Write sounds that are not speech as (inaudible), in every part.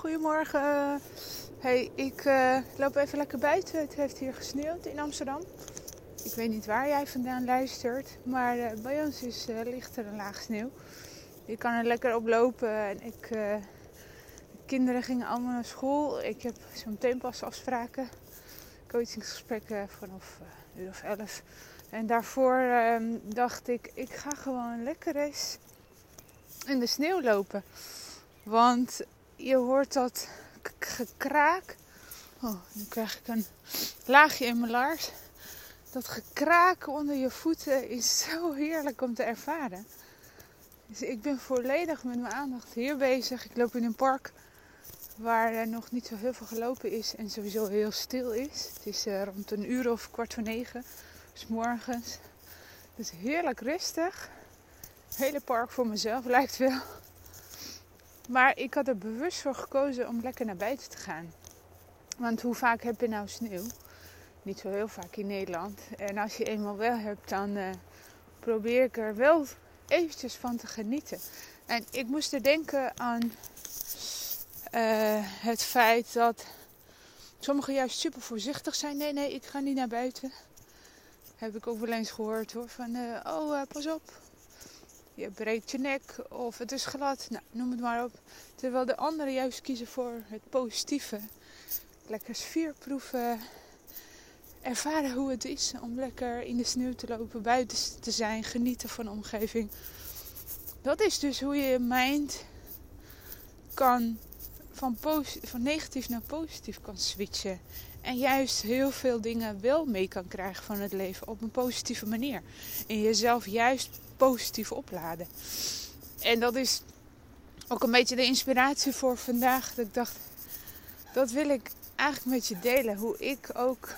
Goedemorgen. Hey, ik eh, loop even lekker buiten. Het heeft hier gesneeuwd in Amsterdam. Ik weet niet waar jij vandaan luistert, maar uh, bij ons is, uh, ligt er een laag sneeuw. Je kan er lekker op lopen. En ik, de kinderen gingen allemaal naar school. Ik heb zo meteen pas afspraken, coachingsgesprekken vanaf uur of elf. En daarvoor ehm, dacht ik, ik ga gewoon lekker eens in de sneeuw lopen. Want je hoort dat gekraak. Oh, nu krijg ik een laagje in mijn laars. Dat gekraak onder je voeten is (laughs) zo heerlijk om te ervaren. Dus ik ben volledig met mijn aandacht hier bezig. Ik loop in een park waar er nog niet zo heel veel gelopen is en sowieso heel stil is. Het is uh, rond een uur of kwart voor negen, s morgens. Dus heerlijk rustig. Het hele park voor mezelf (laughs) lijkt wel. Maar ik had er bewust voor gekozen om lekker naar buiten te gaan. Want hoe vaak heb je nou sneeuw? Niet zo heel vaak in Nederland. En als je eenmaal wel hebt, dan uh, probeer ik er wel eventjes van te genieten. En ik moest er denken aan uh, het feit dat sommigen juist super voorzichtig zijn. Nee, nee, ik ga niet naar buiten. Heb ik ook wel eens gehoord hoor. Van, uh, oh, pas op, je breekt je nek of het is glad, nou, noem het maar op. Terwijl de anderen juist kiezen voor het positieve. Lekker sfeerproeven, ervaren hoe het is om lekker in de sneeuw te lopen, buiten te zijn, genieten van de omgeving. Dat is dus hoe je je mind kan van, van negatief naar positief kan switchen. En juist heel veel dingen wel mee kan krijgen van het leven op een positieve manier. En jezelf juist positief opladen. En dat is ook een beetje de inspiratie voor vandaag. Dat ik dacht, dat wil ik eigenlijk met je delen. Hoe ik ook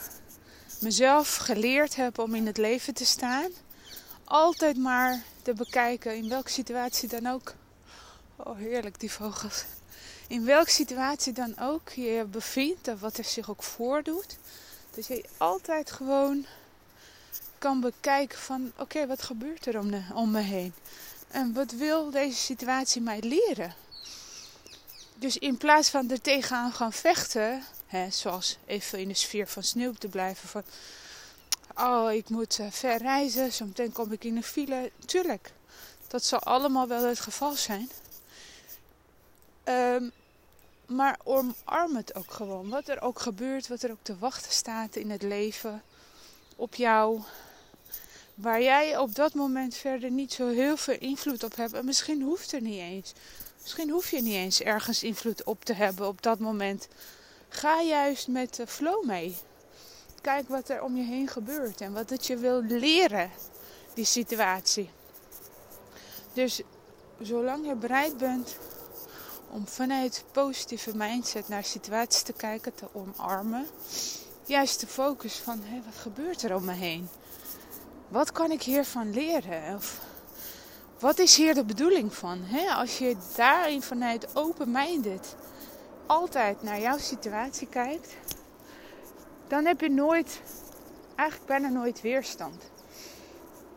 mezelf geleerd heb om in het leven te staan. Altijd maar te bekijken in welke situatie dan ook. Oh, heerlijk die vogels. In welke situatie dan ook je bevindt en wat er zich ook voordoet. Dat je altijd gewoon kan bekijken van oké, wat gebeurt er om, de, om me heen? En wat wil deze situatie mij leren? Dus in plaats van er tegenaan gaan vechten, hè, zoals even in de sfeer van sneeuw te blijven, van oh, ik moet uh, ver reizen, zometeen kom ik in een file. Tuurlijk, dat zal allemaal wel het geval zijn. Um, maar omarm het ook gewoon. Wat er ook gebeurt, wat er ook te wachten staat in het leven op jou. Waar jij op dat moment verder niet zo heel veel invloed op hebt. En misschien hoeft er niet eens. Misschien hoef je niet eens ergens invloed op te hebben op dat moment. Ga juist met de flow mee. Kijk wat er om je heen gebeurt en wat het je wil leren, die situatie. Dus zolang je bereid bent om vanuit positieve mindset naar situaties te kijken, te omarmen. Juist de focus van wat gebeurt er om me heen? Wat kan ik hiervan leren? Of wat is hier de bedoeling van? Als je daarin vanuit open-minded altijd naar jouw situatie kijkt, dan heb je nooit, eigenlijk bijna nooit weerstand.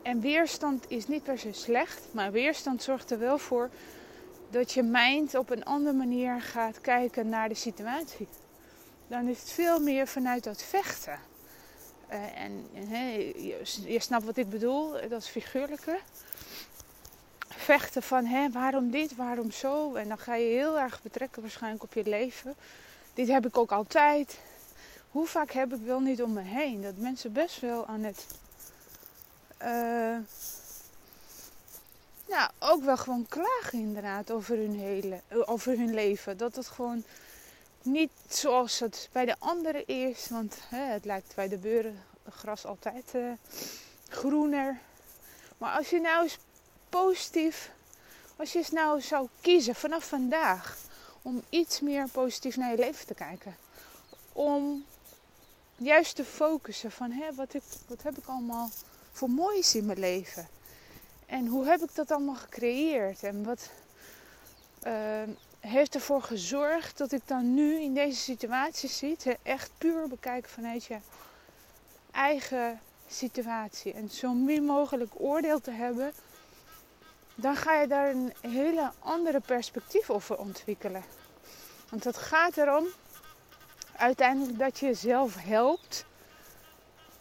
En weerstand is niet per se slecht, maar weerstand zorgt er wel voor dat je mind op een andere manier gaat kijken naar de situatie. Dan is het veel meer vanuit dat vechten. Uh, en je, je, snapt wat ik bedoel, dat is figuurlijke. Vechten van hè, waarom dit, waarom zo. En dan ga je heel erg betrekken waarschijnlijk op je leven. Dit heb ik ook altijd. Hoe vaak heb ik wel niet om me heen dat mensen best wel aan het uh, nou, ook wel gewoon klagen inderdaad over hun, hele, over hun leven. Dat het gewoon niet zoals het bij de anderen is. Want hè, het lijkt bij de beuren gras altijd uh, groener. Maar als je nou eens positief, als je eens nou zou kiezen vanaf vandaag om iets meer positief naar je leven te kijken. Om juist te focussen van hè, wat, ik, wat heb ik allemaal voor moois in mijn leven. En hoe heb ik dat allemaal gecreëerd? En wat uh, heeft ervoor gezorgd dat ik dan nu in deze situatie zit? Echt puur bekijken vanuit je eigen situatie. En zo min mogelijk oordeel te hebben. Dan ga je daar een hele andere perspectief over ontwikkelen. Want het gaat erom uiteindelijk dat je jezelf helpt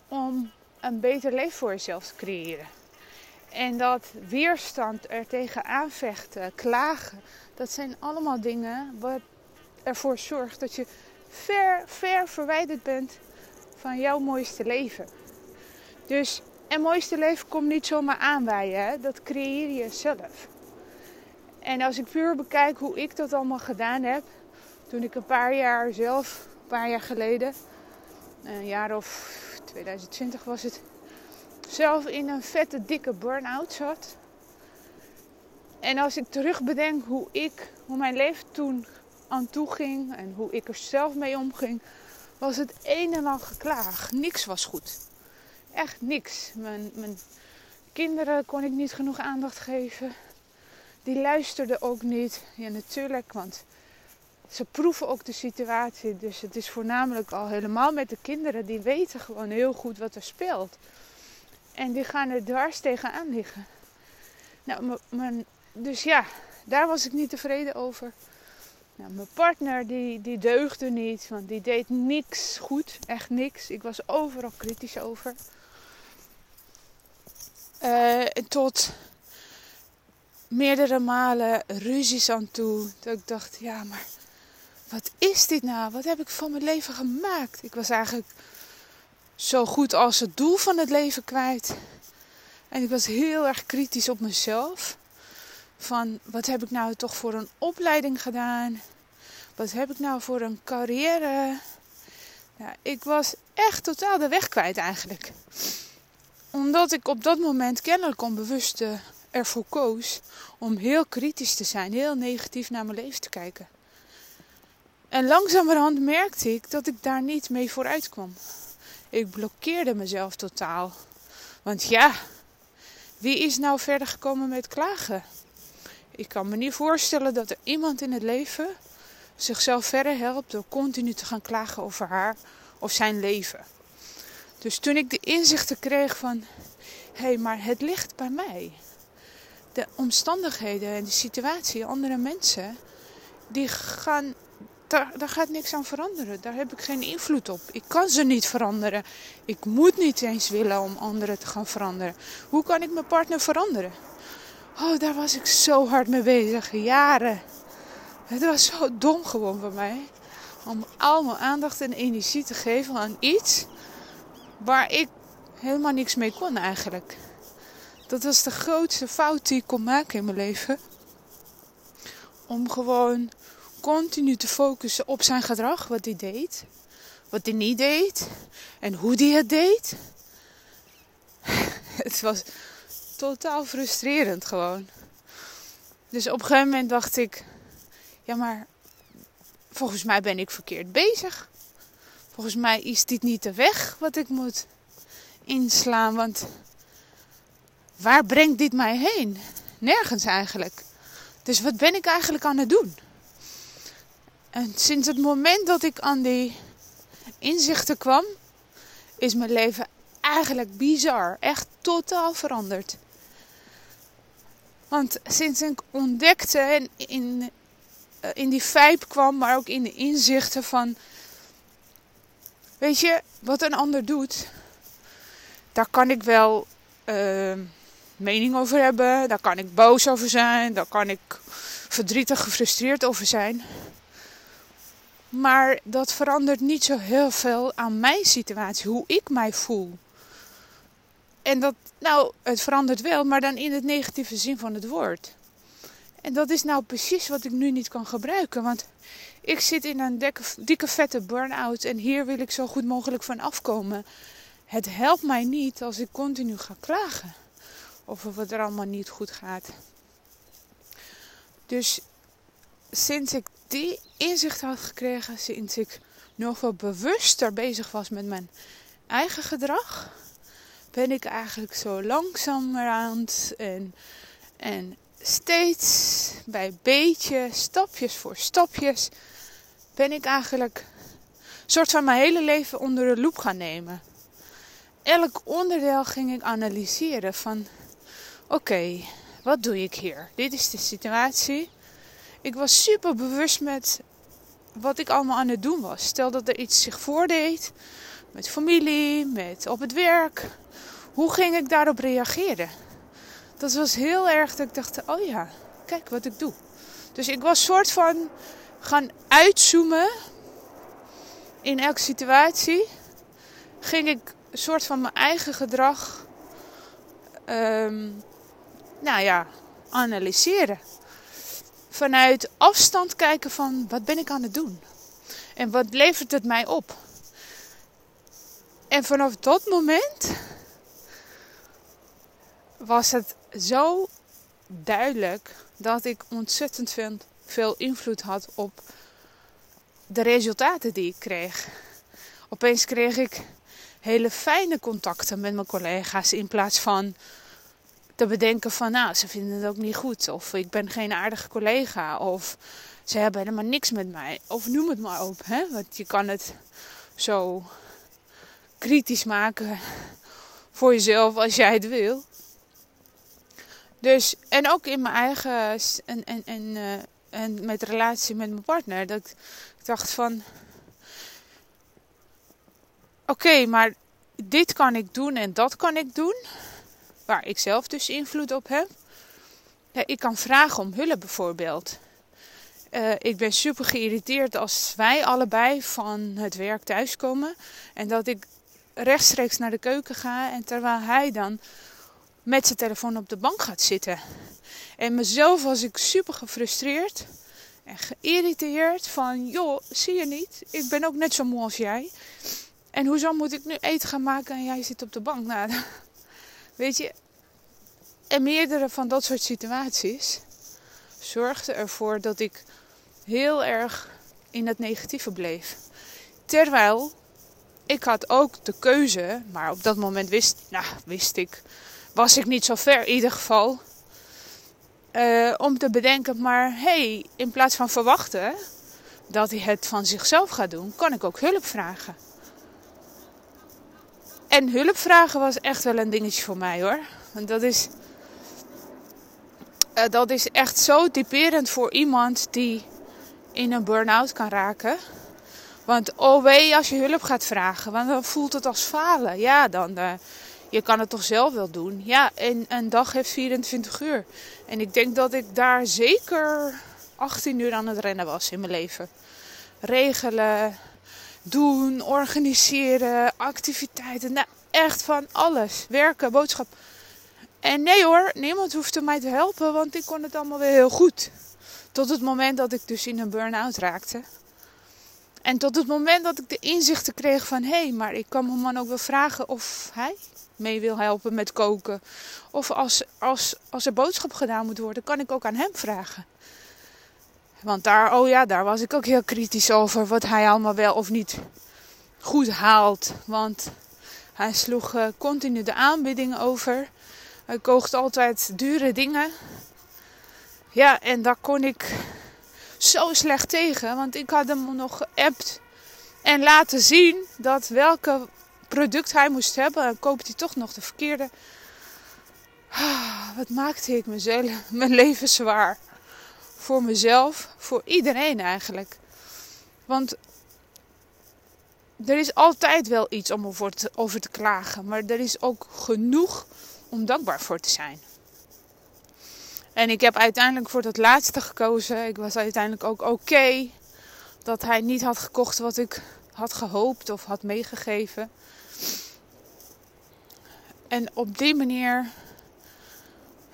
om een beter leven voor jezelf te creëren. En dat weerstand er tegen aanvechten, klagen, dat zijn allemaal dingen wat ervoor zorgt dat je ver, ver verwijderd bent van jouw mooiste leven. Dus en mooiste leven komt niet zomaar aanwaaien, hè? dat creëer je zelf. En als ik puur bekijk hoe ik dat allemaal gedaan heb, toen ik een paar jaar zelf, een paar jaar geleden, een jaar of 2020 was het, zelf in een vette dikke burn-out zat. En als ik terug bedenk hoe ik, hoe mijn leven toen aan toe ging en hoe ik er zelf mee omging, was het een en al geklaag. Niks was goed. Echt niks. Mijn, mijn kinderen kon ik niet genoeg aandacht geven. Die luisterden ook niet. Ja, natuurlijk, want ze proeven ook de situatie. Dus het is voornamelijk al helemaal met de kinderen. Die weten gewoon heel goed wat er speelt. En die gaan er dwars tegenaan liggen. Nou, mijn, dus ja, daar was ik niet tevreden over. Nou, mijn partner die, die deugde niet, want die deed niks goed, echt niks. Ik was overal kritisch over. Uh, tot meerdere malen ruzies aan toe. Dat ik dacht, ja, maar wat is dit nou? Wat heb ik van mijn leven gemaakt? Ik was eigenlijk zo goed als het doel van het leven kwijt. En ik was heel erg kritisch op mezelf. Van wat heb ik nou toch voor een opleiding gedaan? Wat heb ik nou voor een carrière? Ik was echt totaal de weg kwijt eigenlijk. Omdat ik op dat moment kennelijk onbewust uh, ervoor koos om heel kritisch te zijn, heel negatief naar mijn leven te kijken. En langzamerhand merkte ik dat ik daar niet mee vooruit kwam. Ik blokkeerde mezelf totaal. Want ja, wie is nou verder gekomen met klagen? Ik kan me niet voorstellen dat er iemand in het leven zichzelf verder helpt door continu te gaan klagen over haar of zijn leven. Dus toen ik de inzichten kreeg van, hé, hey, maar het ligt bij mij. De omstandigheden en de situatie, andere mensen, die gaan daar, daar gaat niks aan veranderen. Daar heb ik geen invloed op. Ik kan ze niet veranderen. Ik moet niet eens willen om anderen te gaan veranderen. Hoe kan ik mijn partner veranderen? Oh, daar was ik zo hard mee bezig. Jaren. Het was zo dom gewoon van mij. Om al mijn aandacht en energie te geven aan iets waar ik helemaal niks mee kon eigenlijk. Dat was de grootste fout die ik kon maken in mijn leven. Om gewoon continu te focussen op zijn gedrag, wat hij deed, wat hij niet deed en hoe hij het deed. (laughs) Het was totaal frustrerend gewoon. Dus op een gegeven moment dacht ik, ja maar volgens mij ben ik verkeerd bezig. Volgens mij is dit niet de weg wat ik moet inslaan, want waar brengt dit mij heen? Nergens eigenlijk. Dus wat ben ik eigenlijk aan het doen? En sinds het moment dat ik aan die inzichten kwam, is mijn leven eigenlijk bizar. Echt totaal veranderd. Want sinds ik ontdekte en in, eh, in die vibe kwam, maar ook in de inzichten van. Weet je, wat een ander doet, daar kan ik wel uh, mening over hebben. Daar kan ik boos over zijn. Daar kan ik verdrietig, gefrustreerd over zijn. Maar dat verandert niet zo heel veel aan mijn situatie, hoe ik mij voel. En dat, nou, het verandert wel, maar dan in het negatieve zin van het woord. En dat is nou precies wat ik nu niet kan gebruiken. Want ik zit in een dikke, dikke vette burn-out en hier wil ik zo goed mogelijk van afkomen. Het helpt mij niet als ik continu ga klagen over wat er allemaal niet goed gaat. Dus sinds ik die inzicht had gekregen sinds ik nog wat bewuster bezig was met mijn eigen gedrag, ben ik eigenlijk zo langzamerhand en, en steeds bij beetje, stapjes voor stapjes, ben ik eigenlijk soort van mijn hele leven onder de loep gaan nemen. Elk onderdeel ging ik analyseren van oké, wat doe ik hier? Dit is de situatie. Ik was super bewust met wat ik allemaal aan het doen was. Stel dat er iets zich voordeed met familie, met op het werk. Hoe ging ik daarop reageren? Dat was heel erg dat ik dacht, oh ja, kijk wat ik doe. Dus ik was soort van gaan uitzoomen in elke situatie. Ging ik een soort van mijn eigen gedrag, um, nou ja, analyseren vanuit afstand kijken van wat ben ik aan het doen? En wat levert het mij op? En vanaf dat moment was het zo duidelijk dat ik ontzettend veel invloed had op de resultaten die ik kreeg. Opeens kreeg ik hele fijne contacten met mijn collega's in plaats van te bedenken van, nou, ze vinden het ook niet goed. Of ik ben geen aardige collega. Of ze hebben helemaal niks met mij. Of noem het maar op. Hè? Want je kan het zo kritisch maken voor jezelf als jij het wil. Dus, en ook in mijn eigen en, en, en, uh, en met relatie met mijn partner. Dat ik dacht van. Oké, maar dit kan ik doen en dat kan ik doen waar ik zelf dus invloed op heb. Ja, ik kan vragen om hulp bijvoorbeeld. Uh, ik ben super geïrriteerd als wij allebei van het werk thuiskomen. En dat ik rechtstreeks naar de keuken ga. En terwijl hij dan met zijn telefoon op de bank gaat zitten. En mezelf was ik super gefrustreerd en geïrriteerd. Van joh, zie je niet? Ik ben ook net zo moe als jij. En hoezo moet ik nu eten gaan maken en jij zit op de bank? Nou, Weet je, en meerdere van dat soort situaties zorgden ervoor dat ik heel erg in het negatieve bleef. Terwijl ik had ook de keuze, maar op dat moment wist, nou, wist ik, was ik niet zo ver in ieder geval, uh, om te bedenken, maar hey, in plaats van verwachten dat hij het van zichzelf gaat doen, kan ik ook hulp vragen. En hulp vragen was echt wel een dingetje voor mij hoor. Want dat is, uh, dat is echt zo typerend voor iemand die in een burn-out kan raken. Want oh wee als je hulp gaat vragen, want dan voelt het als falen. Ja, dan uh, je kan het toch zelf wel doen. Ja, en een dag heeft 24 uur. En ik denk dat ik daar zeker 18 uur aan het rennen was in mijn leven. Regelen, doen, organiseren, activiteiten. Nou, echt van alles. Werken, boodschap. En nee hoor, niemand hoefde mij te helpen, want ik kon het allemaal weer heel goed. Tot het moment dat ik dus in een burn-out raakte. En tot het moment dat ik de inzichten kreeg van... hé, hey, maar ik kan mijn man ook wel vragen of hij mee wil helpen met koken. Of als, als, als er boodschap gedaan moet worden, kan ik ook aan hem vragen. Want daar, oh ja, daar was ik ook heel kritisch over wat hij allemaal wel of niet goed haalt. Want hij sloeg uh, continu de aanbiedingen over. Hij kocht altijd dure dingen. Ja, en daar kon ik zo slecht tegen. Want ik had hem nog geappt en laten zien dat welke product hij moest hebben. En koopt hij toch nog de verkeerde. Ah, wat maakte ik mezelf, mijn leven zwaar voor mezelf, voor iedereen eigenlijk. Want er is altijd wel iets om over te, klagen, maar er is ook genoeg om dankbaar voor te zijn. En ik heb uiteindelijk voor dat laatste gekozen. Ik was uiteindelijk ook oké dat hij niet had gekocht wat ik had gehoopt of had meegegeven. En op die manier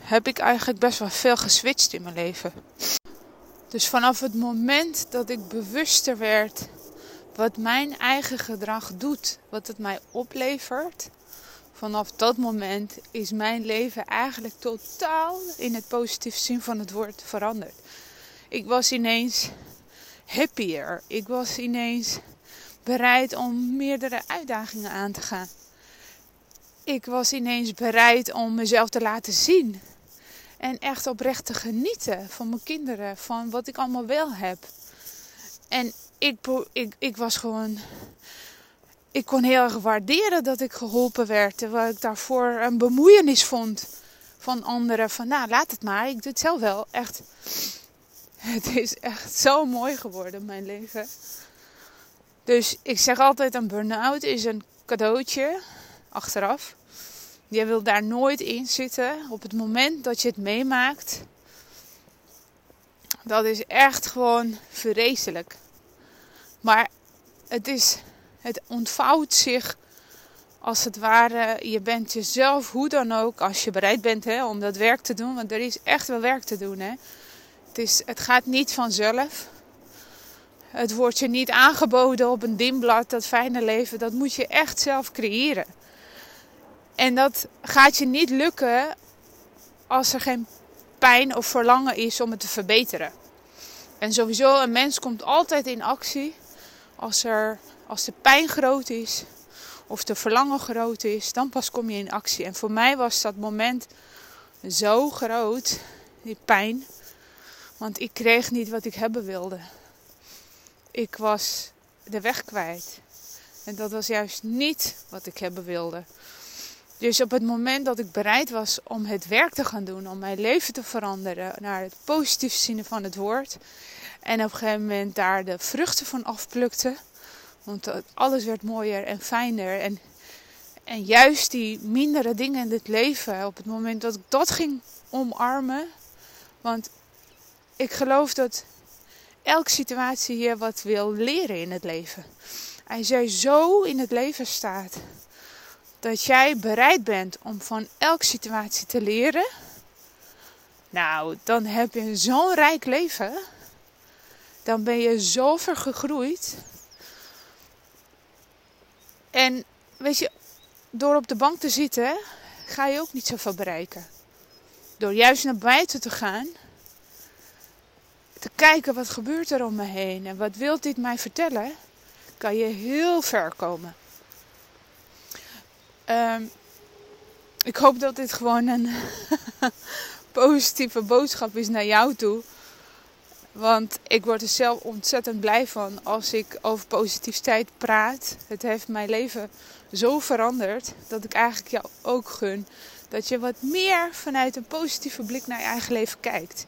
heb ik eigenlijk best wel veel geswitcht in mijn leven. Dus vanaf het moment dat ik bewuster werd wat mijn eigen gedrag doet, wat het mij oplevert, vanaf dat moment is mijn leven eigenlijk totaal in het positieve zin van het woord veranderd. Ik was ineens happier. Ik was ineens bereid om meerdere uitdagingen aan te gaan. Ik was ineens bereid om mezelf te laten zien. En echt oprecht te genieten van mijn kinderen, van wat ik allemaal wel heb. En ik, ik, ik was gewoon. Ik kon heel erg waarderen dat ik geholpen werd. Terwijl ik daarvoor een bemoeienis vond van anderen. Van nou, laat het maar. Ik doe het zelf wel. Echt. Het is echt zo mooi geworden, mijn leven. Dus ik zeg altijd: een burn-out is een cadeautje achteraf. Je wil daar nooit in zitten. Op het moment dat je het meemaakt, dat is echt gewoon vreselijk. Maar het, is, het ontvouwt zich als het ware. Je bent jezelf, hoe dan ook, als je bereid bent hè, om dat werk te doen. Want er is echt wel werk te doen. Hè. Het, is, het gaat niet vanzelf. Het wordt je niet aangeboden op een dimblad, dat fijne leven. Dat moet je echt zelf creëren. En dat gaat je niet lukken als er geen pijn of verlangen is om het te verbeteren. En sowieso, een mens komt altijd in actie als, er, als de pijn groot is of de verlangen groot is, dan pas kom je in actie. En voor mij was dat moment zo groot, die pijn, want ik kreeg niet wat ik hebben wilde. Ik was de weg kwijt. En dat was juist niet wat ik hebben wilde. Dus op het moment dat ik bereid was om het werk te gaan doen, om mijn leven te veranderen naar het positieve zin van het woord. En op een gegeven moment daar de vruchten van afplukte. Want alles werd mooier en fijner. En, en juist die mindere dingen in het leven, op het moment dat ik dat ging omarmen. Want ik geloof dat elke situatie hier wat wil leren in het leven. Als jij zo in het leven staat dat jij bereid bent om van elke situatie te leren, nou, dan heb je zo'n rijk leven. Dan ben je zo ver gegroeid. En weet je, door op de bank te zitten, ga je ook niet zoveel bereiken. Door juist naar buiten te gaan, te kijken wat gebeurt er om me heen en wat wil dit mij vertellen, kan je heel ver komen. Ehm, ik hoop dat dit gewoon een (laughs) positieve boodschap is naar jou toe. Want ik word er zelf ontzettend blij van als ik over positiviteit praat. Het heeft mijn leven zo veranderd dat ik eigenlijk jou ook gun dat je wat meer vanuit een positieve blik naar je eigen leven kijkt.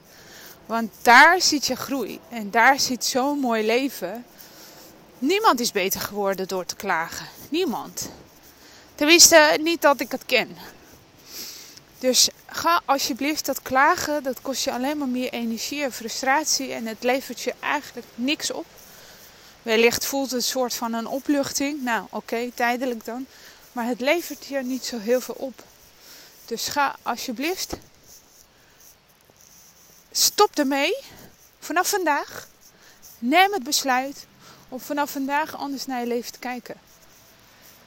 Want daar zit je groei en daar zit zo'n mooi leven. Niemand is beter geworden door te klagen. Niemand. Tenminste, niet dat ik het ken. Dus ga alsjeblieft dat klagen. Dat kost je alleen maar meer energie en frustratie. En het levert je eigenlijk niks op. Wellicht voelt het een soort van een opluchting. Nou, oké, tijdelijk dan. Maar het levert je niet zo heel veel op. Dus ga alsjeblieft. Stop ermee. Vanaf vandaag. Neem het besluit om vanaf vandaag anders naar je leven te kijken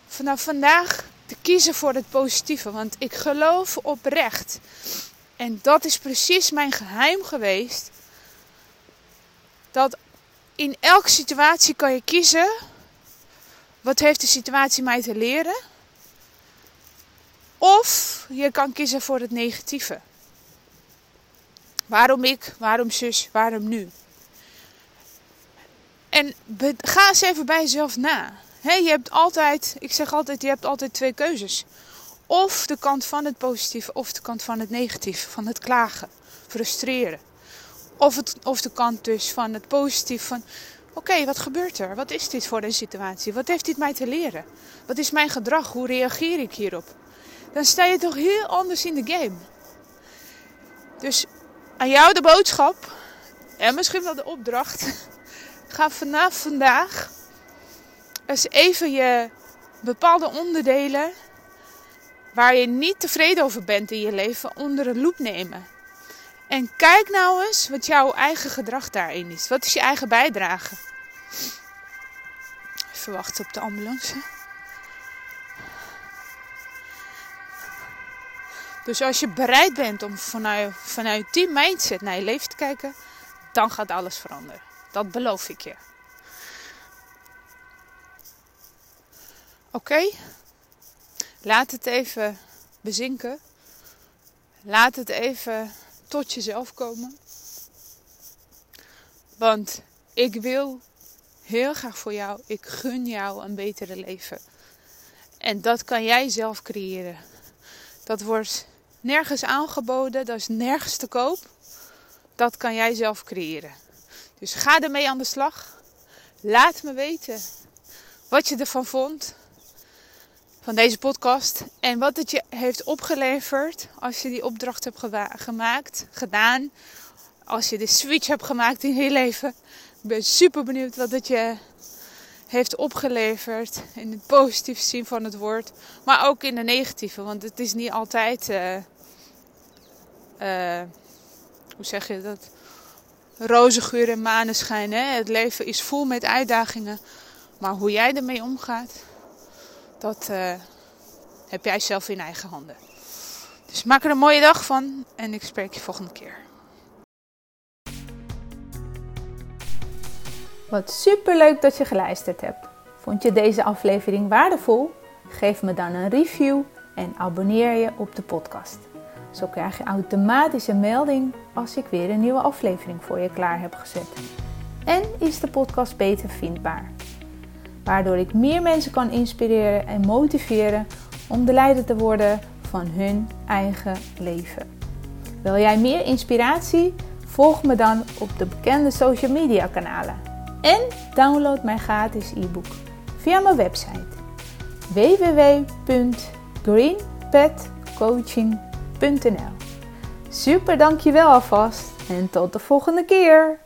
vanaf vandaag te kiezen voor het positieve. Want ik geloof oprecht. En dat is precies mijn geheim geweest. Dat in elke situatie kan je kiezen. Wat heeft de situatie mij te leren? Of je kan kiezen voor het negatieve. Waarom ik? Waarom zus? Waarom nu? En ga eens even bij jezelf na je hebt altijd, ik zeg altijd, je hebt altijd twee keuzes. Of de kant van het positieve of de kant van het negatieve, van het klagen, frustreren. Of, het, of de kant dus van het positieve, van oké, wat gebeurt er? Wat is dit voor een situatie? Wat heeft dit mij te leren? Wat is mijn gedrag? Hoe reageer ik hierop? Dan sta je toch heel anders in de game. Dus aan jou de boodschap en misschien wel de opdracht. (laughs) Ga vanaf vandaag eens even je bepaalde onderdelen waar je niet tevreden over bent in je leven onder de loep nemen. En kijk nou eens wat jouw eigen gedrag daarin is. Wat is je eigen bijdrage? Even wachten op de ambulance. Dus als je bereid bent om vanuit, vanuit die mindset naar je leven te kijken, dan gaat alles veranderen. Dat beloof ik je. Oké? Laat het even bezinken. Laat het even tot jezelf komen. Want ik wil heel graag voor jou, ik gun jou een betere leven. En dat kan jij zelf creëren. Dat wordt nergens aangeboden, dat is nergens te koop. Dat kan jij zelf creëren. Dus ga ermee aan de slag. Laat me weten wat je ervan vond van deze podcast en wat het je heeft opgeleverd als je die opdracht hebt gemaakt, gedaan, als je de switch hebt gemaakt in je leven. Ik ben super benieuwd wat het je heeft opgeleverd in het positieve zin van het woord, maar ook in de negatieve, want het is niet altijd, uh, uh, hoe zeg je dat, roze geur en maneschijn. Hè? Het leven is vol met uitdagingen, maar hoe jij ermee omgaat, dat uh, heb jij zelf in eigen handen. Dus maak er een mooie dag van en ik spreek je volgende keer. Wat super leuk dat je geluisterd hebt. Vond je deze aflevering waardevol? Geef me dan een review en abonneer je op de podcast. Zo krijg je automatisch een melding als ik weer een nieuwe aflevering voor je klaar heb gezet. En is de podcast beter vindbaar waardoor ik meer mensen kan inspireren en motiveren om de leider te worden van hun eigen leven. Wil jij meer inspiratie? Volg me dan op de bekende social media kanalen en download mijn gratis e-book via mijn website www.greenpetcoaching.nl. Super dankjewel alvast en tot de volgende keer!